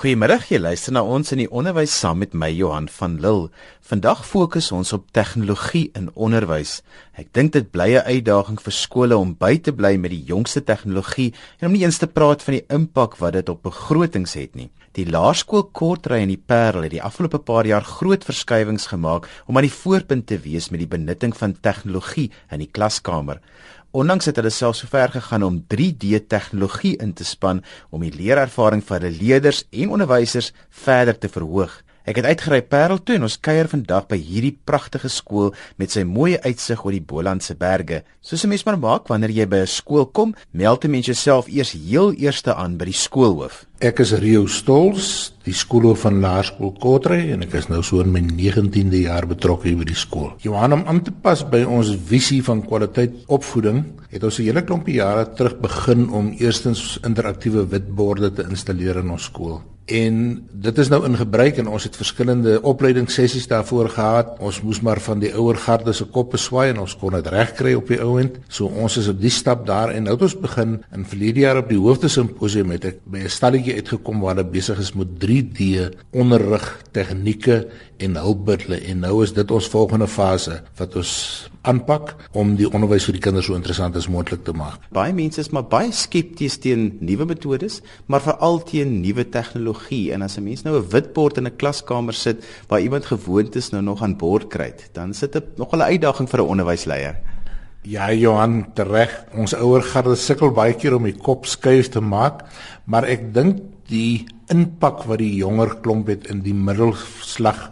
Goeiemôre, jy luister na ons in die onderwys saam met my Johan van Lille. Vandag fokus ons op tegnologie in onderwys. Ek dink dit bly 'n uitdaging vir skole om by te bly met die jongste tegnologie en om nie eens te praat van die impak wat dit op begrotings het nie. Die laerskool Kortry in die Parel het die afgelope paar jaar groot verskywings gemaak om aan die voorpunt te wees met die benutting van tegnologie in die klaskamer. Ondanks het hulle self sover gegaan om 3D tegnologie in te span om die leerervaring vir hulle leerders en onderwysers verder te verhoog. Ek het uitgery Parel toe en ons kuier vandag by hierdie pragtige skool met sy mooi uitsig oor die Bolandse berge. Soos 'n mens maar maak wanneer jy by 'n skool kom, meld 'n mens jouself eers heel eerste aan by die skoolhoof. Ek is Rio Stols, die skoolhoof van Laerskool Kotre en ek is nou so in my 19de jaar betrokke by die skool. Johan om aan te pas by ons visie van kwaliteit opvoeding, het ons 'n hele klompie jare terug begin om eerstens interaktiewe witborde te installeer in ons skool. En dit is nou in gebruik en ons het verskillende opleidingssessies daarvoor gehad. Ons moes maar van die ouer garde se koppe swaai en ons kon dit regkry op die ouend. So ons is op die stap daar en nou het ons begin in verlede jaar op die hoofdesimposium het ek by 'n stalletjie uitgekom waar hulle besig is met 3D onderrig tegnieke en hulpmiddels en nou is dit ons volgende fase wat ons aanpak om die onderwys vir die kinders so interessant as moontlik te maak. Baie mense is maar baie skepties teen nuwe metodes, maar veral teen nuwe tegnologie en as 'n mens nou 'n witbord in 'n klaskamer sit waar iemand gewoond is nou nog aan bord kry, dan sit dit nog 'n uitdaging vir 'n onderwysleier. Ja, Johan, reg. Ons ouer garde sukkel baie keer om die kop skuif te maak, maar ek dink die impak wat die jonger klomp het in die middelslag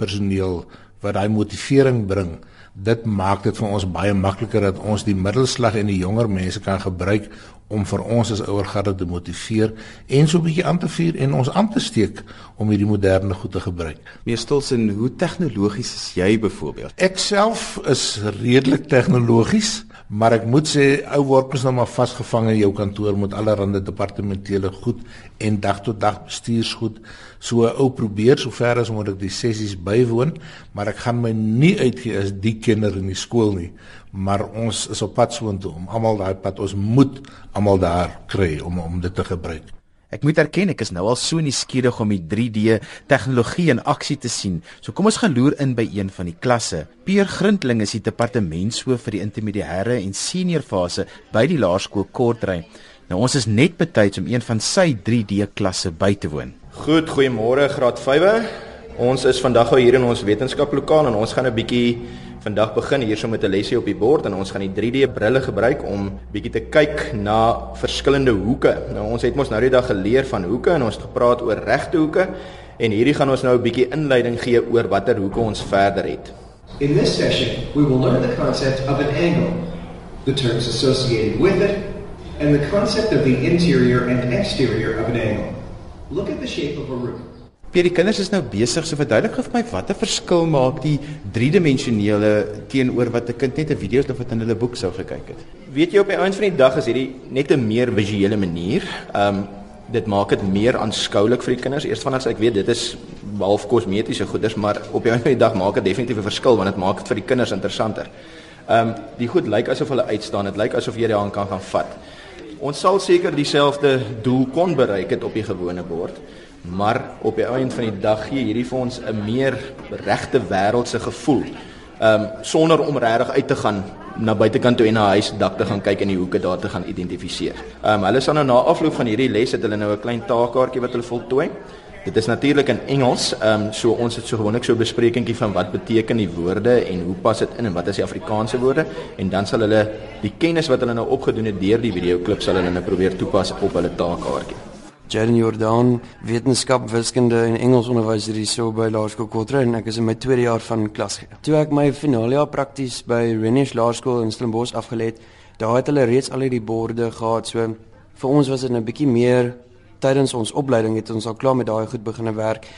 personeel wat daai motivering bring dit maak dit vir ons baie makliker dat ons die middelslag en die jonger mense kan gebruik om vir ons as ouer garde te motiveer en so 'n bietjie aan te vuur en ons aan te steek om hierdie moderne goed te gebruik. Meestels en hoe tegnologies is jy byvoorbeeld? Ek self is redelik tegnologies, maar ek moet sê ou word mens nou maar vasgevang in jou kantoor met allerlei departementele goed en dag tot dag bestuursgoed. So ou probeer sover as moet ek die sessies bywoon, maar ek gaan my nie uitgee as die kinder in die skool nie. Maar ons is op pad soontoe om almal daai pad ons moet almal daar kry om om dit te gebruik. Ek moet erken ek is nou al so nuuskierig om die 3D tegnologie in aksie te sien. So kom ons gaan loer in by een van die klasse. Peer Grintling is die departementshoof vir die intermediêre en senior fase by die laerskool Kortry. Nou ons is net betyds om een van sy 3D klasse by te woon. Goed, goeiemôre Graad 5. Ons is vandag hier in ons wetenskaplokaal en ons gaan 'n bietjie vandag begin hierso met 'n lesie op die bord en ons gaan die 3D brille gebruik om bietjie te kyk na verskillende hoeke. Nou ons het mos nou die dag geleer van hoeke en ons het gepraat oor regte hoeke en hierdie gaan ons nou 'n bietjie inleiding gee oor watter hoeke ons verder het. In this session, we will learn the concept of an angle, the terms associated with it, and the concept of the interior and exterior of an angle. Look at the shape of a room. Pier die kinders is nou besig so verduidelik vir my watter verskil maak die driedimensionele teenoor wat 'n kind net 'n video of wat in hulle boek sou gekyk het. Weet jy op die einde van die dag is hierdie net 'n meer visuele manier. Ehm um, dit maak dit meer aanskoulik vir die kinders. Eerstens ek weet dit is half kosmetiese goeders, maar op die einde van die dag maak dit definitief 'n verskil want dit maak dit vir die kinders interessanter. Ehm um, die goed lyk asof hulle uitstaan. Dit lyk asof jy daaraan kan gaan vat. Ons sal seker dieselfde doel kon bereik het op die gewone bord, maar op die einde van die dag gee hierdie vir ons 'n meer regte wêreldse gevoel. Ehm um, sonder om regtig uit te gaan na buitekant toe en na huis dak te gaan kyk in die hoeke daar te gaan identifiseer. Ehm um, hulle sal nou na afloop van hierdie les het hulle nou 'n klein taakkaartjie wat hulle voltooi. Dit is natuurlik in Engels. Ehm um, so ons het so gewoonlik so 'n besprekingkie van wat beteken die woorde en hoe pas dit in en wat is die Afrikaanse woorde en dan sal hulle die kennis wat hulle nou opgedoen het deur die video klip sal hulle nou probeer toepas op hulle taakkaartjie. Jaden Jordan, wetenskap, wiskunde en Engels onderwyser hier so by Laerskool Kotre en ek is in my tweede jaar van klas. Toe ek my finale jaar prakties by Renish Laerskool in Stellenbosch afgelê het, daar het hulle reeds al hierdie borde gehad. So vir ons was dit 'n bietjie meer tydens ons opleiding het ons al klaar met daai goed begine werk.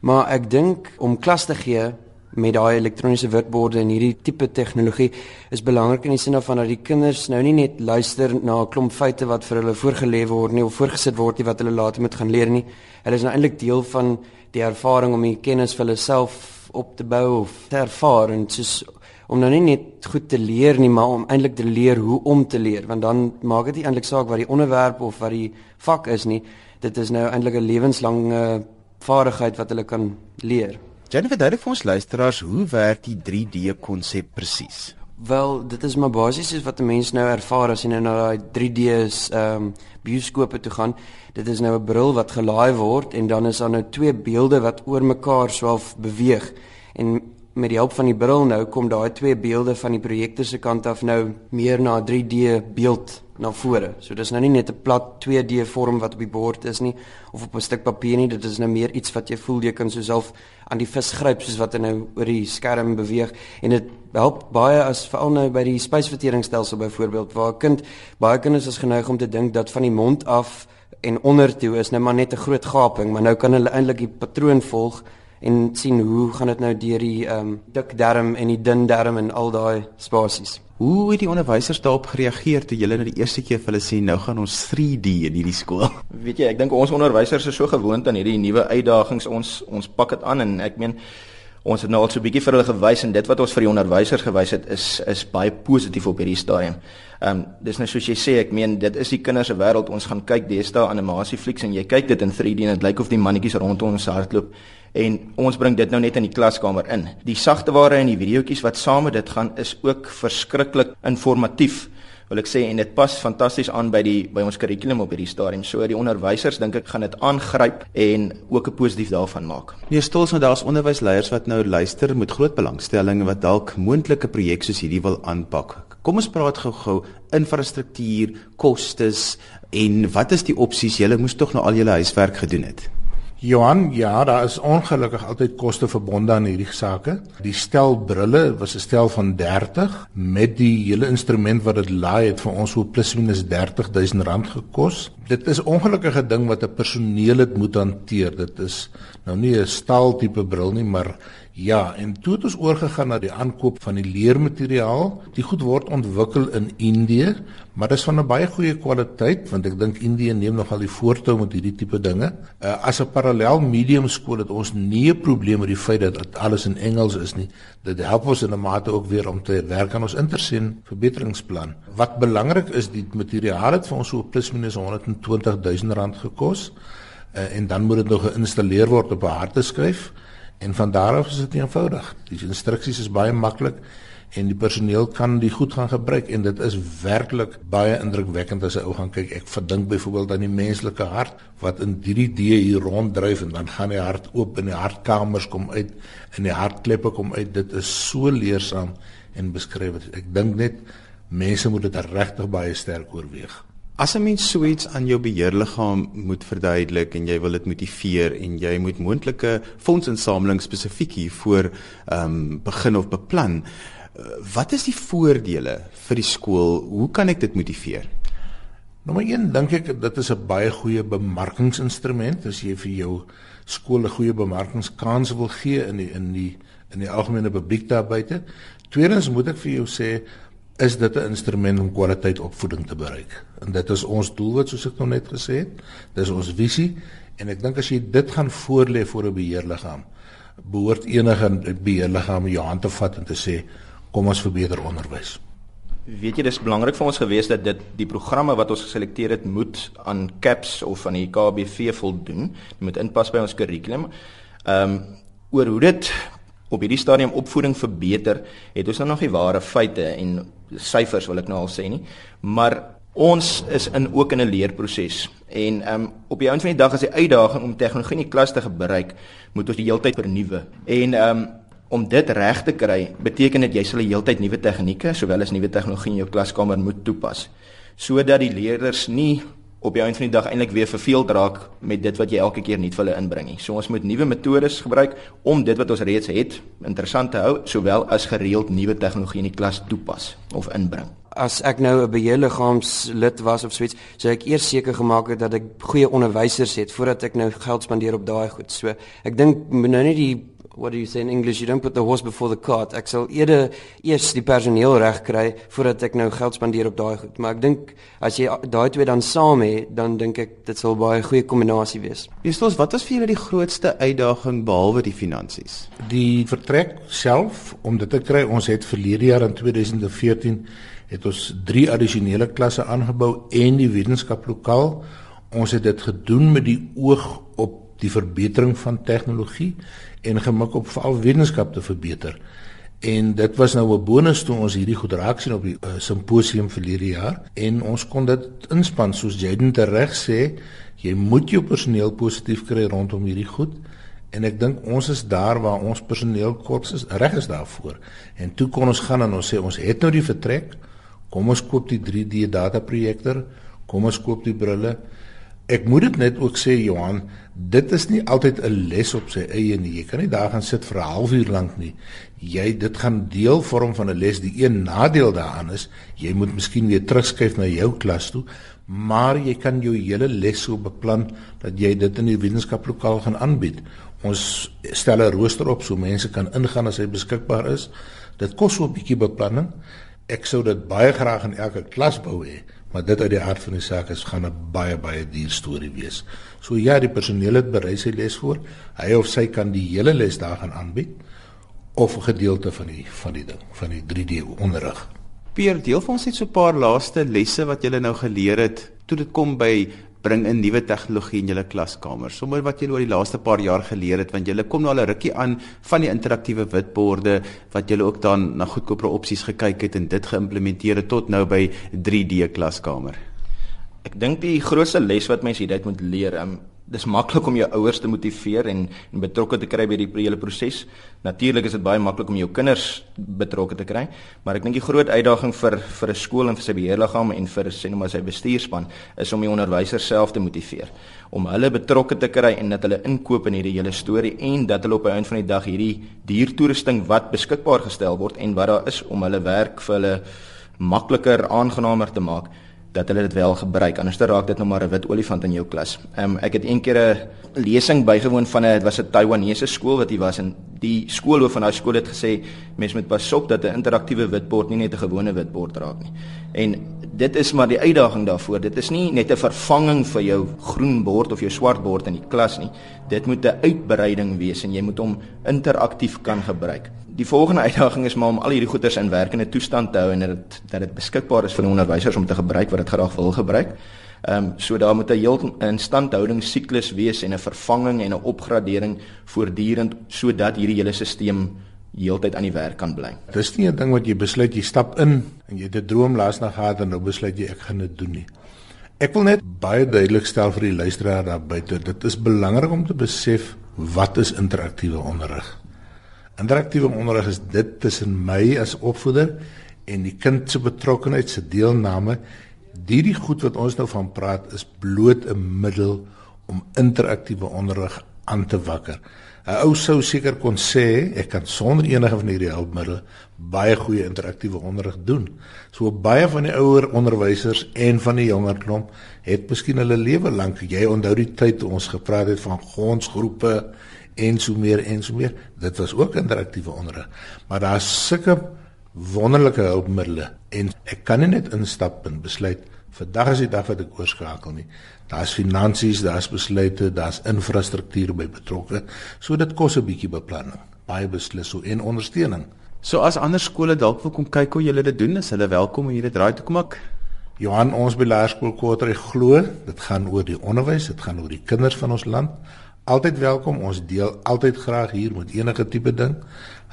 Maar ek dink om klas te gee met daai elektroniese witborde en hierdie tipe tegnologie is belangrik in die sin van dat die kinders nou nie net luister na 'n klomp feite wat vir hulle voorgelê word nie of voorgesit word nie wat hulle later moet gaan leer nie. Hulle is nou eintlik deel van die ervaring om die kennis vir hulle self op te bou of te ervaar en soos om nou nie net goed te leer nie, maar om eintlik te leer hoe om te leer, want dan maak dit nie eintlik saak wat die onderwerp of wat die vak is nie dit is nou eintlik 'n lewenslange vaardigheid wat hulle kan leer. Jennifer, duidelik vir ons luisteraars, hoe werk die 3D konsep presies? Wel, dit is maar basies is wat 'n mens nou ervaar as jy nou na daai 3D's ehm um, bioskope toe gaan. Dit is nou 'n bril wat gelaai word en dan is daar nou twee beelde wat oor mekaar swaalf beweeg. En met die hulp van die bril nou kom daai twee beelde van die projektor se kant af nou meer na 'n 3D beeld na vore. So dis nou nie net 'n plat 2D vorm wat op die bord is nie of op 'n stuk papier nie, dit is nou meer iets wat jy voel jy kan so self aan die vis gryp soos wat hy nou oor die skerm beweeg en dit help baie as veral nou by die spysverteringsstelsel byvoorbeeld waar 'n kind baie kinders is geneig om te dink dat van die mond af en onder toe is nou maar net 'n groot gaping, maar nou kan hulle eintlik die patroon volg en sien hoe gaan dit nou deur die ehm um, dik darm en die dun darm en al daai spasies. Hoe het die onderwysers daarop gereageer toe julle nou die eerste keer vir hulle sê nou gaan ons 3D in hierdie skool? Weet jy, ek dink ons onderwysers is so gewoond aan hierdie nuwe uitdagings. Ons ons pak dit aan en ek meen ons het nou al so 'n bietjie vir hulle gewys en dit wat ons vir die onderwysers gewys het is is baie positief op hierdie stadium. Ehm um, dis nou soos jy sê, ek meen dit is die kinders se wêreld. Ons gaan kyk deesdae animasie flieks en jy kyk dit in 3D en dit lyk of die mannetjies rondom ons hardloop en ons bring dit nou net in die klaskamer in. Die sagteware en die videoetjies wat saam met dit gaan is ook verskriklik informatief wil ek sê en dit pas fantasties aan by die by ons kurrikulum op hierdie stadium. So die onderwysers dink ek gaan dit aangryp en ook 'n positief daarvan maak. Nee, stols nou daar's onderwysleiers wat nou luister met groot belangstelling wat dalk moontlike projek soos hierdie wil aanpak. Kom ons praat gou-gou infrastruktuur, kostes en wat is die opsies? Julle moes tog nou al julle huiswerk gedoen het. Johan, ja, daar is ongelukkig altyd koste verbonde aan hierdie sake. Die stel brille was 'n stel van 30 met die hele instrument wat dit laai het vir ons so plus minus 30000 rand gekos. Dit is ongelukkige ding wat 'n personeel dit moet hanteer. Dit is nou nie 'n staal tipe bril nie, maar Ja, en toe het ons oorgegaan na die aankoop van die leermateriaal. Die goed word ontwikkel in Indië, maar dit is van 'n baie goeie kwaliteit want ek dink Indië neem nogal die voortou met hierdie tipe dinge. Uh, as 'n parallel medium skool het ons nie 'n probleem met die feit dat dit alles in Engels is nie. Dit help ons in 'n mate ook weer om te werk aan ons intersien verbeteringsplan. Wat belangrik is, die materiaal het vir ons so plus minus 120 000 rand gekos. Uh, en dan moet dit nog geïnstalleer word op 'n harde skryf. En van daar af is dit eenvoudig. Die instruksies is baie maklik en die personeel kan die goed gaan gebruik en dit is werklik baie indrukwekkend as jy ou gaan kyk. Ek verdink byvoorbeeld aan die menslike hart wat in 3D hier ronddryf en dan gaan die hart oop en die hartkamers kom uit en die hartkleppe kom uit. Dit is so leersaam en beskryf. Ek dink net mense moet dit regtig baie sterk oorweeg. As 'n mens so iets aan jou beheerliggaam moet verduidelik en jy wil dit motiveer en jy moet moontlike fondsinsameling spesifiek hiervoor ehm um, begin of beplan, uh, wat is die voordele vir die skool? Hoe kan ek dit motiveer? Nommer 1 dink ek dit is 'n baie goeie bemarkingsinstrument as jy vir jou skool 'n goeie bemarkingskans wil gee in die in die in die algemene publiek daar buite. Tweedens moet ek vir jou sê is dit 'n instrument om kwaliteit opvoeding te bereik. En dit is ons doelwit soos ek nou net gesê het. Dis ons visie en ek dink as jy dit gaan voorlê voor 'n beheerliggaam, behoort enige beheerliggaam jou hand te vat en te sê kom ons verbeter onderwys. Weet jy dis belangrik vir ons gewees dat dit die programme wat ons geselekteer het moet aan CAPS of aan die KBV voldoen. Dit moet inpas by ons kurrikulum. Ehm um, oor hoe dit op hierdie stadium opvoeding verbeter, het ons nou nog nie ware feite en syfers wil ek nou al sê nie, maar ons is in ook in 'n leerproses. En ehm um, op die einde van die dag is die uitdaging om tegnologie in die klas te gebruik, moet ons die heeltyd vernuwe. En ehm um, om dit reg te kry, beteken dit jy sal die heeltyd nuwe tegnieke sowel as nuwe tegnologie in jou klaskamer moet toepas sodat die leerders nie op die einde van die dag eintlik weer verveeld raak met dit wat jy elke keer nuut vir hulle inbring nie. So ons moet nuwe metodes gebruik om dit wat ons reeds het interessant te hou, sowel as gereeld nuwe tegnologie in die klas toepas of inbring. As ek nou 'n beheerliggaamslid was of suits, sou ek eers seker gemaak het dat ek goeie onderwysers het voordat ek nou geld spandeer op daai goed. So ek dink nou net die what do you say in English? You don't put the horse before the cart. Ek sal eerder eers die personeel reg kry voordat ek nou geld spandeer op daai goed. Maar ek dink as jy daai twee dan saam het, dan dink ek dit sal baie goeie kombinasie wees. Justus, wat was vir julle die grootste uitdaging behalwe die finansies? Die vertrek self om dit te kry. Ons het verlede jaar in 2014 het ons drie addisionele klasse aangebou en die wetenskaplokaal Ons het dit gedoen met die oog op die verbetering van tegnologie en gemik op veral wetenskap te verbeter. En dit was nou 'n bonus toe ons hierdie goed raak sien op die uh, simposium verlede jaar en ons kon dit inspann soos Jaden reg sê, jy moet jou personeel positief kry rondom hierdie goed. En ek dink ons is daar waar ons personeel kort is reg is daarvoor. En toe kon ons gaan en ons sê ons het nou die vertrek. Kom ons koop die 3D data projektor. Kom ons koop die brille. Ek moet dit net ook sê Johan, dit is nie altyd 'n les op sy eie nie. Jy kan nie daar gaan sit vir 'n halfuur lank nie. Jy dit gaan deel vorm van 'n les. Die een nadeel daaraan is jy moet miskien weer terugskuif na jou klas toe, maar jy kan jou hele les so beplan dat jy dit in die wetenskaplokaal gaan aanbied. Ons stel 'n rooster op so mense kan ingaan as hy beskikbaar is. Dit kos so 'n bietjie beplanning. Ek sou dit baie graag in elke klas bou hê maar dit uit die aard van die saak is gaan 'n baie baie duur storie wees. So ja, die personeel het berei sy les voor. Hy of sy kan die hele les daar gaan aanbied of 'n gedeelte van die van die ding, van die 3D onderrig. Pier, deel vir ons net so 'n paar laaste lesse wat jy nou geleer het toe dit kom by bring in nuwe tegnologie in julle klaskamer. Sommige wat julle oor die laaste paar jaar geleer het want julle kom nou al 'n rukkie aan van die interaktiewe witborde wat julle ook dan na goedkoper opsies gekyk het en dit geïmplementeer het tot nou by 3D klaskamer. Ek dink die grootste les wat mense hieruit moet leer, um, dis maklik om jou ouers te motiveer en, en betrokke te kry by die hele proses. Natuurlik is dit baie maklik om jou kinders betrokke te kry, maar ek dink die groot uitdaging vir vir 'n skool en vir sy beheerliggaam en vir sê nou maar sy bestuurspan is om die onderwysers self te motiveer om hulle betrokke te kry en dat hulle inkoop in hierdie hele storie en dat hulle op die einde van die dag hierdie diertoerusting wat beskikbaar gestel word en wat daar is om hulle werk vir hulle makliker aangenaamer te maak dat hulle dit wel gebruik anders dan raak dit nou maar 'n wit olifant in jou klas. Ehm um, ek het een keer 'n lesing bygewoon van 'n dit was 'n Taiwanese skool wat hier was en die skoolhoof van daai skool het gesê mense moet pas op dat 'n interaktiewe witbord nie net 'n gewone witbord raak nie. En dit is maar die uitdaging daarvoor. Dit is nie net 'n vervanging vir jou groen bord of jou swart bord in die klas nie. Dit moet 'n uitbreiding wees en jy moet hom interaktief kan gebruik. Die volgende uitdaging is maar om al hierdie goeders in werkende toestand te hou en dat dat dit beskikbaar is vir onderwysers om te gebruik wat dit graag wil gebruik. Ehm um, so daar moet 'n heel instandhouding siklus wees en 'n vervanging en 'n opgradering voortdurend sodat hierdie hele stelsel heeltyd aan die werk kan bly. Dis nie 'n ding wat jy besluit jy stap in en jy het 'n droom laasnag gehad en nou besluit jy ek gaan dit doen nie. Ek wil net baie duidelik stel vir die luisteraar daar buite, dit is belangrik om te besef wat is interaktiewe onderrig. Interaktiewe onderrig is dit tussen my as opvoeder en die kind se betrokkenheid, se deelname. Hierdie goed wat ons nou van praat is bloot 'n middel om interaktiewe onderrig aan te wakker. 'n Ou sou seker kon sê ek kan sonder enige van hierdie hulpmiddels baie goeie interaktiewe onderrig doen. So baie van die ouer onderwysers en van die jonger klomp het miskien hulle lewe lank, jy onthou die tyd toe ons gepraat het van gonsgroepe en so meer en so meer. Dit was ook interaktiewe onderrig. Maar daar's sulke wonderlike hulpmiddels en ek kan nie net instap en besluit vandag is die dag wat ek oorskakel nie. Daar's finansies, daar's besluite, daar's infrastruktuur by betrokke. So dit kos 'n bietjie beplanning, baie beslis so en ondersteuning. So as ander skole dalk wil kom kyk hoe julle dit doen, is hulle welkom om hier te draai toe kom ek. Johan, ons by Laerskool Kortrey glo, dit gaan oor die onderwys, dit gaan oor die kinders van ons land altyd welkom. Ons deel altyd graag hier met enige tipe ding.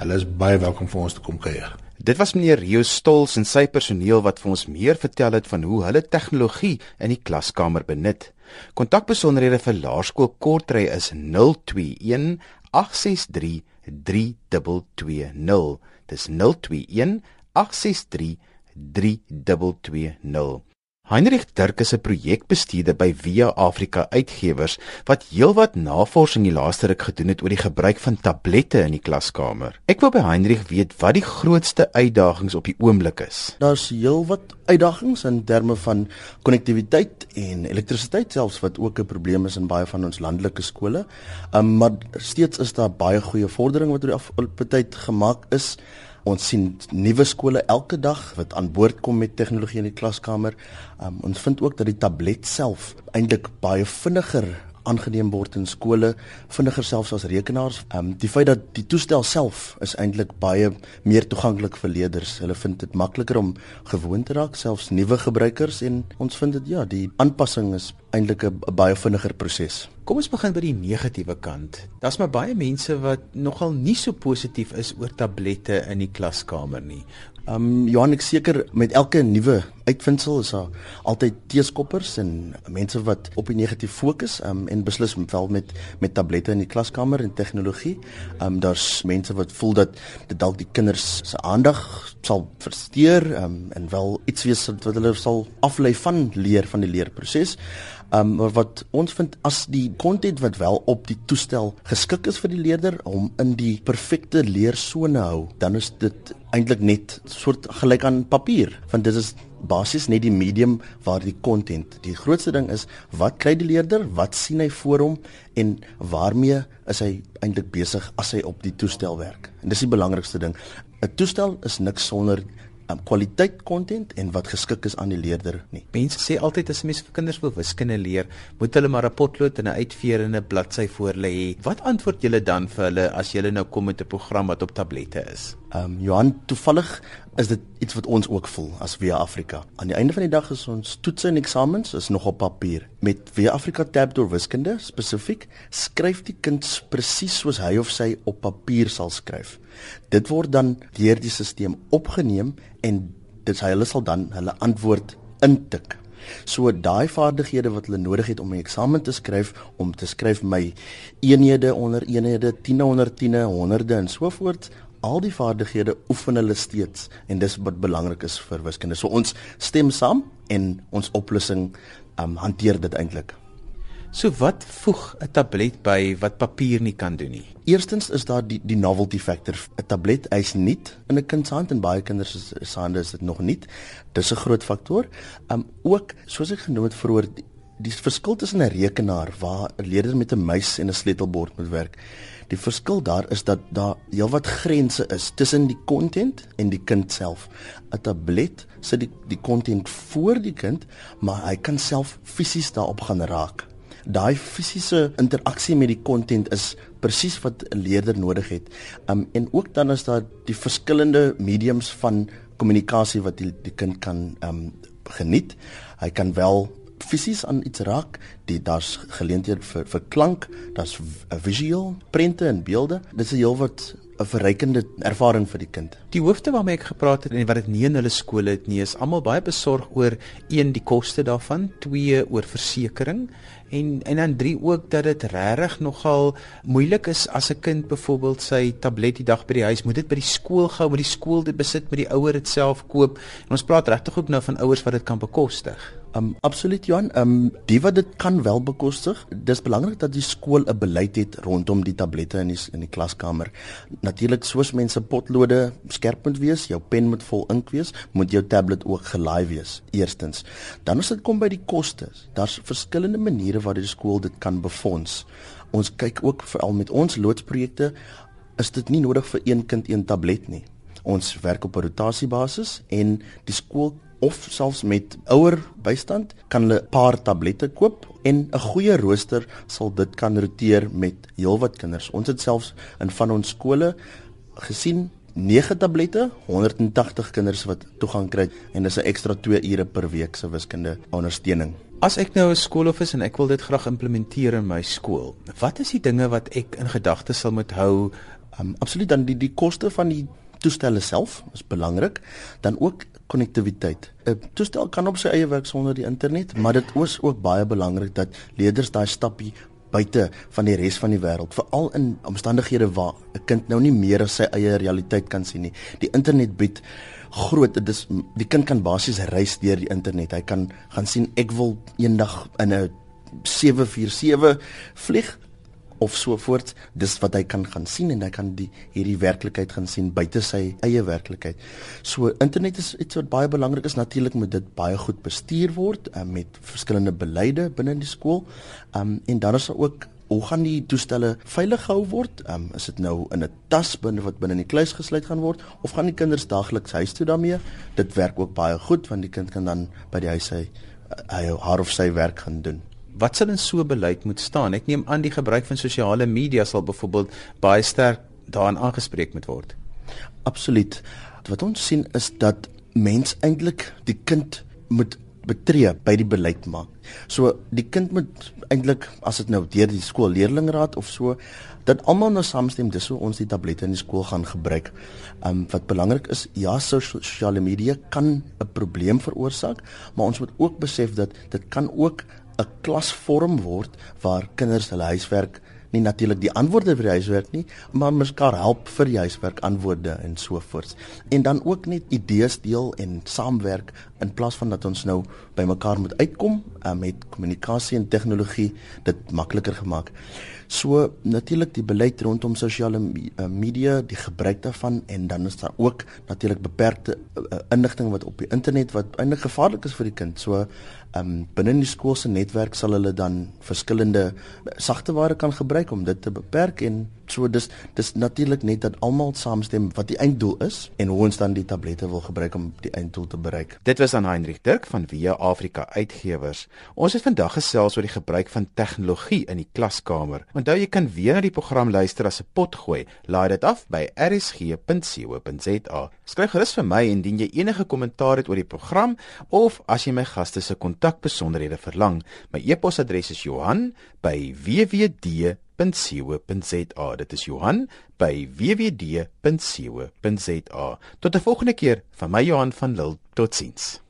Hulle is baie welkom vir ons te kom kuier. Dit was meneer Rio Stols en sy personeel wat vir ons meer vertel het van hoe hulle tegnologie in die klaskamer benut. Kontakbesonderhede vir Laerskool Kortrey is 021 863 3220. Dis 021 863 3220. Heinrich Dirk is 'n projekbestuurder by Via Afrika Uitgewers wat heelwat navorsing die laaste ruk gedoen het oor die gebruik van tablette in die klaskamer. Ek wil by Heinrich weet wat die grootste uitdagings op die oomblik is. Daar's heelwat uitdagings in terme van konnektiwiteit en elektrisiteit selfs wat ook 'n probleem is in baie van ons landelike skole. Um, maar steeds is daar baie goeie vordering wat oor die afgelope tyd gemaak is. Ons sien nuwe skole elke dag wat aan boord kom met tegnologie in die klaskamer. Um, ons vind ook dat die tablet self eintlik baie vinniger aangeneem word in skole, vinniger selfs as rekenaars. Ehm um, die feit dat die toestel self is eintlik baie meer toeganklik vir leerders. Hulle vind dit makliker om gewoon te raak, selfs nuwe gebruikers en ons vind dit ja, die aanpassing is eintlik 'n baie vinniger proses. Kom ons begin by die negatiewe kant. Daar's maar baie mense wat nogal nie so positief is oor tablette in die klaskamer nie. Ehm um, Johan ek seker met elke nuwe uitvindsel is daar altyd teeskoppers en mense wat op die negatief fokus um, en beslis wel met met tablette in die klaskamer en tegnologie. Ehm um, daar's mense wat voel dat dit dalk die kinders se aandag sal versteur um, en wel iets wees wat hulle sal aflei van leer van die leerproses. Um maar wat ons vind as die kontent wat wel op die toestel geskik is vir die leerder om in die perfekte leersone hou, dan is dit eintlik net soort gelyk aan papier, want dit is basies net die medium waar die kontent. Die grootste ding is wat kry die leerder? Wat sien hy voor hom en waarmee is hy eintlik besig as hy op die toestel werk? En dis die belangrikste ding. 'n Toestel is niks sonder um, kwaliteit kontent en wat geskik is aan die leerder nie. Mense sê altyd as 'n mens vir kinders wil wiskunde leer, moet hulle maar 'n potlood en 'n uitveer en 'n bladsy voor hulle hê. Wat antwoord julle dan vir hulle as julle nou kom met 'n program wat op tablette is? Ehm um, Johan, toevallig is dit iets wat ons ook voel as Via Afrika. Aan die einde van die dag is ons toetse en eksamens is nog op papier. Met Via Afrika Tab deur wiskunde spesifiek, skryf die kind presies soos hy of sy op papier sal skryf. Dit word dan deur die stelsel opgeneem en dit hulle sal dan hulle antwoord intik. So daai vaardighede wat hulle nodig het om 'n eksamen te skryf, om te skryf my eenhede onder eenhede, tiene onder tiene, honderde en so voort, al die vaardighede oefen hulle steeds en dis wat belangrik is vir wiskunde. So ons stem saam en ons oplossing um, hanteer dit eintlik. So wat voeg 'n tablet by wat papier nie kan doen nie? Eerstens is daar die die novelty factor. 'n Tablet is nie in 'n kind se hand en baie kinders se hande is dit nog nie. Dis 'n groot faktor. Um ook soos ek genoem het vroeër die, verskil tussen 'n rekenaar waar 'n leerder met 'n muis en 'n sleutelbord moet werk. Die verskil daar is dat daar heelwat grense is tussen die content en die kind self. 'n Tablet sit die die content voor die kind, maar hy kan self fisies daarop gaan raak daai fisiese interaksie met die kontent is presies wat 'n leerder nodig het. Um en ook dan is daar die verskillende mediums van kommunikasie wat die, die kind kan um geniet. Hy kan wel fisies aan iets raak. Die daar's geleenthede vir vir klank, daar's 'n visueel, prente en beelde. Dit is heelwat 'n verrykende ervaring vir die kind. Die hoofde waarmee ek gepraat het en wat dit nie in hulle skole het nie, is almal baie besorg oor een die koste daarvan, twee oor versekerings en en dan drie ook dat dit regtig nogal moeilik is as 'n kind byvoorbeeld sy tablet die dag by die huis moet dit by die skool gou met die skool dit besit met die ouer dit self koop en ons praat regtig ook nou van ouers wat dit kan bekostig. Um absoluut Johan, um die wat dit kan wel bekostig, dis belangrik dat die skool 'n beleid het rondom die tablette in die in die klaskamer. Natuurlik soos mense potlode skerp moet wees, jou pen moet vol ink wees, moet jou tablet ook gelaai wees. Eerstens. Dan as dit kom by die kostes, daar's verskillende maniere waar die skool dit kan befonds. Ons kyk ook veral met ons loodsprojekte is dit nie nodig vir een kind een tablet nie. Ons werk op 'n rotasiebasis en die skool of selfs met ouer bystand kan hulle 'n paar tablette koop en 'n goeie rooster sal dit kan roteer met heelwat kinders. Ons het selfs in van ons skole gesien 9 tablette, 180 kinders wat toegang kry en dis 'n ekstra 2 ure per week se wiskunde ondersteuning. As ek nou 'n skoolhof is en ek wil dit graag implementeer in my skool, wat is die dinge wat ek in gedagte sal moet hou? Um, absoluut dan die die koste van die toestelle self is belangrik, dan ook konnektiwiteit. 'n Toestel kan op sy eie werk sonder die internet, maar dit is ook baie belangrik dat leerders daai stappie buite van die res van die wêreld, veral in omstandighede waar 'n kind nou nie meer as sy eie realiteit kan sien nie. Die internet bied groot dit is die kind kan basies reis deur die internet. Hy kan gaan sien ek wil eendag in 'n 747 vlieg of so voort. Dis wat hy kan gaan sien en hy kan die hierdie werklikheid gaan sien buite sy eie werklikheid. So internet is iets wat baie belangrik is. Natuurlik moet dit baie goed bestuur word uh, met verskillende beleide binne die skool. Um en dan is daar ook Hoe gaan die toestelle veilig gehou word? Um, is dit nou in 'n tas binne wat binne in die kluis gesluit gaan word of gaan die kinders daagliks huis toe daarmee? Dit werk ook baie goed want die kind kan dan by die huis hy, hy haar of sy werk gaan doen. Wat sal in so beleid moet staan? Ek neem aan die gebruik van sosiale media sal byvoorbeeld baie sterk daarin aangespreek moet word. Absoluut. Wat ons sien is dat mens eintlik die kind moet betree by die beleid maak. So die kind moet eintlik as dit nou deur die skoolleerlingraad of so dat almal nou saamstem dis hoe ons die tablette in die skool gaan gebruik. Um wat belangrik is, ja, sosiale media kan 'n probleem veroorsaak, maar ons moet ook besef dat dit kan ook 'n klasvorm word waar kinders hulle huiswerk nie natuurlik die antwoorde vir die huiswerk nie, maar mekaar help vir die huiswerk antwoorde en so voort. En dan ook net idees deel en saamwerk in plaas van dat ons nou by mekaar moet uitkom uh, met kommunikasie en tegnologie dit makliker gemaak. So natuurlik die beleid rondom sosiale uh, media, die gebruik daarvan en dan is daar ook natuurlik beperkte uh, inligting wat op die internet wat eintlik gevaarlik is vir die kind. So ehm um, binne die skool se netwerk sal hulle dan verskillende sagteware kan gebruik om dit te beperk en so dis dis natuurlik net dat almal saamstem wat die einddoel is en hoe ons dan die tablette wil gebruik om die einddoel te bereik. Dit was aan Heinrich Dirk van Via Afrika Uitgewers. Ons het vandag gesels oor die gebruik van tegnologie in die klaskamer. Onthou jy kan weer na die program luister as 'n pot gooi. Laai dit af by rsg.co.za. Skryf gerus vir my indien jy enige kommentaar het oor die program of as jy my gaste se kontakbesonderhede verlang. My e-posadres is Johan@wwd www.wwd.co.za. Dit is Johan by www.wwd.co.za. Tot 'n volgende keer van my Johan van Lille. Totsiens.